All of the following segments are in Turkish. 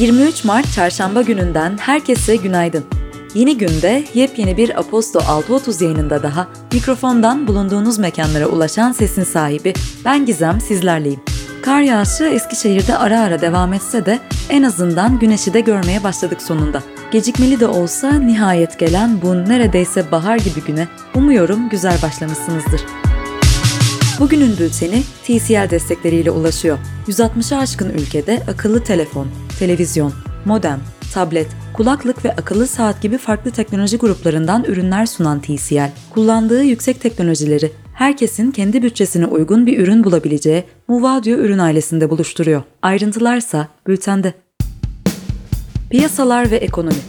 23 Mart Çarşamba gününden herkese günaydın. Yeni günde yepyeni bir Aposto 6.30 yayınında daha mikrofondan bulunduğunuz mekanlara ulaşan sesin sahibi ben Gizem sizlerleyim. Kar yağışı Eskişehir'de ara ara devam etse de en azından güneşi de görmeye başladık sonunda. Gecikmeli de olsa nihayet gelen bu neredeyse bahar gibi güne umuyorum güzel başlamışsınızdır. Bugünün bülteni TCL destekleriyle ulaşıyor. 160'ı aşkın ülkede akıllı telefon, televizyon, modem, tablet, kulaklık ve akıllı saat gibi farklı teknoloji gruplarından ürünler sunan TCL, kullandığı yüksek teknolojileri herkesin kendi bütçesine uygun bir ürün bulabileceği Muvadio ürün ailesinde buluşturuyor. Ayrıntılarsa bültende. Piyasalar ve ekonomi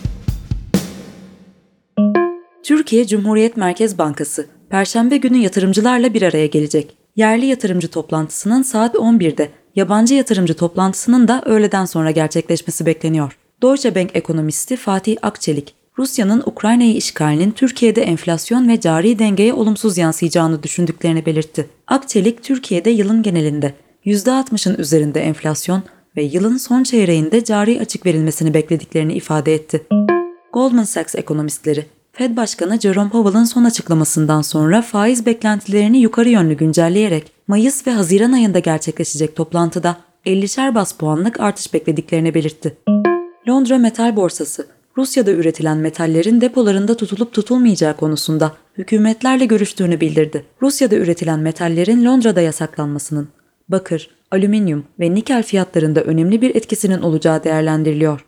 Türkiye Cumhuriyet Merkez Bankası Perşembe günü yatırımcılarla bir araya gelecek. Yerli yatırımcı toplantısının saat 11'de, yabancı yatırımcı toplantısının da öğleden sonra gerçekleşmesi bekleniyor. Deutsche Bank ekonomisti Fatih Akçelik, Rusya'nın Ukrayna'yı işgalinin Türkiye'de enflasyon ve cari dengeye olumsuz yansıyacağını düşündüklerini belirtti. Akçelik, Türkiye'de yılın genelinde %60'ın üzerinde enflasyon ve yılın son çeyreğinde cari açık verilmesini beklediklerini ifade etti. Goldman Sachs ekonomistleri, Fed Başkanı Jerome Powell'ın son açıklamasından sonra faiz beklentilerini yukarı yönlü güncelleyerek Mayıs ve Haziran ayında gerçekleşecek toplantıda 50'şer bas puanlık artış beklediklerini belirtti. Londra Metal Borsası, Rusya'da üretilen metallerin depolarında tutulup tutulmayacağı konusunda hükümetlerle görüştüğünü bildirdi. Rusya'da üretilen metallerin Londra'da yasaklanmasının bakır, alüminyum ve nikel fiyatlarında önemli bir etkisinin olacağı değerlendiriliyor.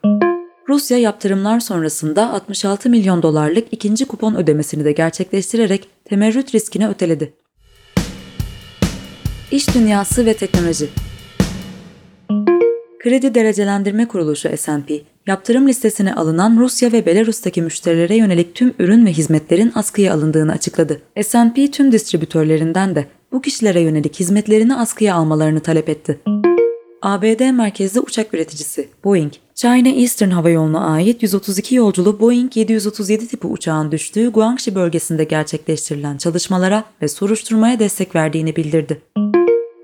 Rusya yaptırımlar sonrasında 66 milyon dolarlık ikinci kupon ödemesini de gerçekleştirerek temerrüt riskini öteledi. İş dünyası ve teknoloji Kredi Derecelendirme Kuruluşu S&P, yaptırım listesine alınan Rusya ve Belarus'taki müşterilere yönelik tüm ürün ve hizmetlerin askıya alındığını açıkladı. S&P tüm distribütörlerinden de bu kişilere yönelik hizmetlerini askıya almalarını talep etti. ABD merkezli uçak üreticisi Boeing, China Eastern Hava Yolu'na ait 132 yolculu Boeing 737 tipi uçağın düştüğü Guangxi bölgesinde gerçekleştirilen çalışmalara ve soruşturmaya destek verdiğini bildirdi.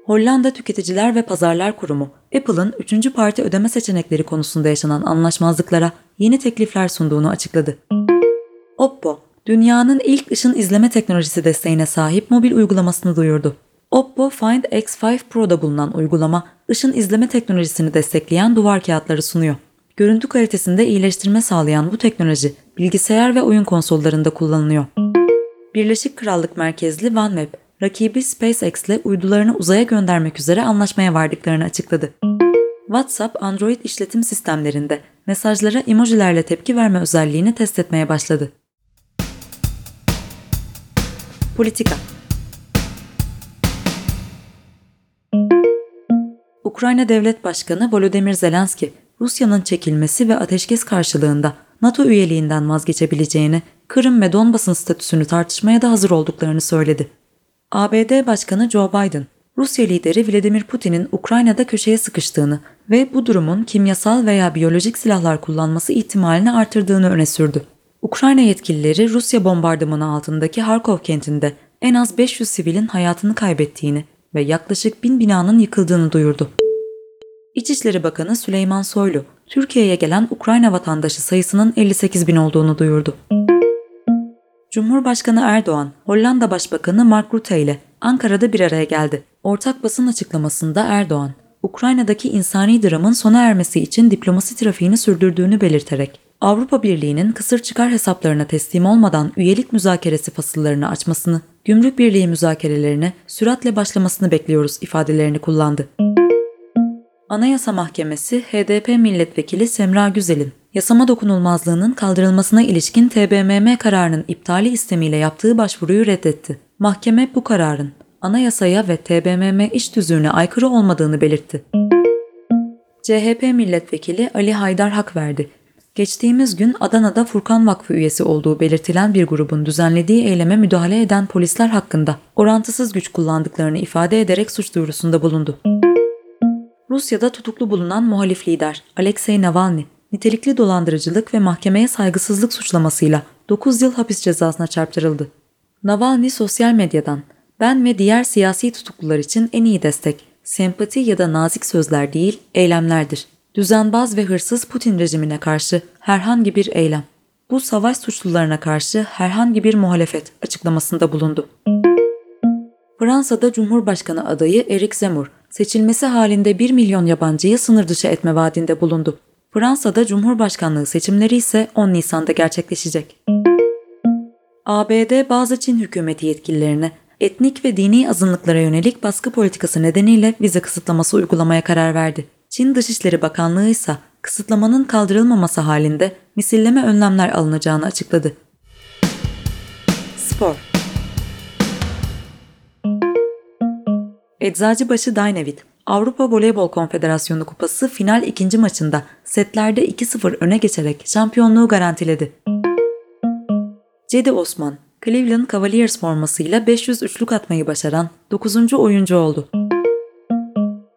Hollanda Tüketiciler ve Pazarlar Kurumu, Apple'ın 3. parti ödeme seçenekleri konusunda yaşanan anlaşmazlıklara yeni teklifler sunduğunu açıkladı. Oppo, dünyanın ilk ışın izleme teknolojisi desteğine sahip mobil uygulamasını duyurdu. Oppo Find X5 Pro'da bulunan uygulama, ışın izleme teknolojisini destekleyen duvar kağıtları sunuyor. Görüntü kalitesinde iyileştirme sağlayan bu teknoloji, bilgisayar ve oyun konsollarında kullanılıyor. Birleşik Krallık merkezli OneWeb, rakibi SpaceX ile uydularını uzaya göndermek üzere anlaşmaya vardıklarını açıkladı. WhatsApp, Android işletim sistemlerinde mesajlara emojilerle tepki verme özelliğini test etmeye başladı. Politika Ukrayna Devlet Başkanı Volodymyr Zelenski, Rusya'nın çekilmesi ve ateşkes karşılığında NATO üyeliğinden vazgeçebileceğini, Kırım ve Donbas'ın statüsünü tartışmaya da hazır olduklarını söyledi. ABD Başkanı Joe Biden, Rusya lideri Vladimir Putin'in Ukrayna'da köşeye sıkıştığını ve bu durumun kimyasal veya biyolojik silahlar kullanması ihtimalini artırdığını öne sürdü. Ukrayna yetkilileri Rusya bombardımanı altındaki Harkov kentinde en az 500 sivilin hayatını kaybettiğini ve yaklaşık 1000 binanın yıkıldığını duyurdu. İçişleri Bakanı Süleyman Soylu, Türkiye'ye gelen Ukrayna vatandaşı sayısının 58 bin olduğunu duyurdu. Cumhurbaşkanı Erdoğan, Hollanda Başbakanı Mark Rutte ile Ankara'da bir araya geldi. Ortak basın açıklamasında Erdoğan, Ukrayna'daki insani dramın sona ermesi için diplomasi trafiğini sürdürdüğünü belirterek, Avrupa Birliği'nin kısır çıkar hesaplarına teslim olmadan üyelik müzakeresi fasıllarını açmasını, gümrük birliği müzakerelerine süratle başlamasını bekliyoruz ifadelerini kullandı. Anayasa Mahkemesi HDP milletvekili Semra Güzel'in yasama dokunulmazlığının kaldırılmasına ilişkin TBMM kararının iptali istemiyle yaptığı başvuruyu reddetti. Mahkeme bu kararın anayasaya ve TBMM iş tüzüğüne aykırı olmadığını belirtti. CHP milletvekili Ali Haydar hak verdi. Geçtiğimiz gün Adana'da Furkan Vakfı üyesi olduğu belirtilen bir grubun düzenlediği eyleme müdahale eden polisler hakkında orantısız güç kullandıklarını ifade ederek suç duyurusunda bulundu. Rusya'da tutuklu bulunan muhalif lider Alexei Navalny, nitelikli dolandırıcılık ve mahkemeye saygısızlık suçlamasıyla 9 yıl hapis cezasına çarptırıldı. Navalny sosyal medyadan, ben ve diğer siyasi tutuklular için en iyi destek, sempati ya da nazik sözler değil, eylemlerdir, Düzenbaz ve hırsız Putin rejimine karşı herhangi bir eylem. Bu savaş suçlularına karşı herhangi bir muhalefet açıklamasında bulundu. Fransa'da Cumhurbaşkanı adayı Eric Zemmour, seçilmesi halinde 1 milyon yabancıyı sınır dışı etme vaadinde bulundu. Fransa'da Cumhurbaşkanlığı seçimleri ise 10 Nisan'da gerçekleşecek. ABD bazı Çin hükümeti yetkililerine etnik ve dini azınlıklara yönelik baskı politikası nedeniyle vize kısıtlaması uygulamaya karar verdi. Çin Dışişleri Bakanlığı ise kısıtlamanın kaldırılmaması halinde misilleme önlemler alınacağını açıkladı. Spor Eczacıbaşı Dynavit, Avrupa Voleybol Konfederasyonu Kupası final ikinci maçında setlerde 2-0 öne geçerek şampiyonluğu garantiledi. Cedi Osman, Cleveland Cavaliers formasıyla 500 üçlük atmayı başaran 9. oyuncu oldu.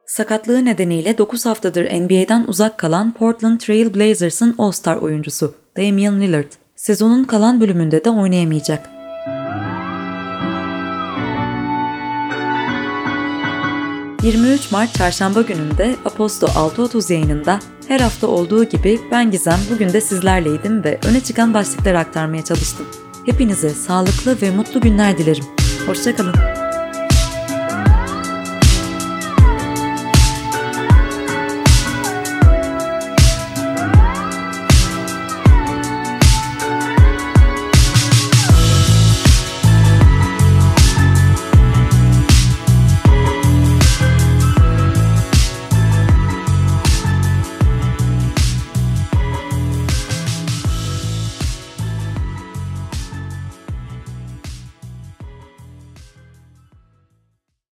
Sakatlığı nedeniyle 9 haftadır NBA'den uzak kalan Portland Trail Blazers'ın All-Star oyuncusu Damian Lillard, sezonun kalan bölümünde de oynayamayacak. 23 Mart Çarşamba gününde Aposto 6.30 yayınında her hafta olduğu gibi ben Gizem bugün de sizlerleydim ve öne çıkan başlıkları aktarmaya çalıştım. Hepinize sağlıklı ve mutlu günler dilerim. Hoşçakalın.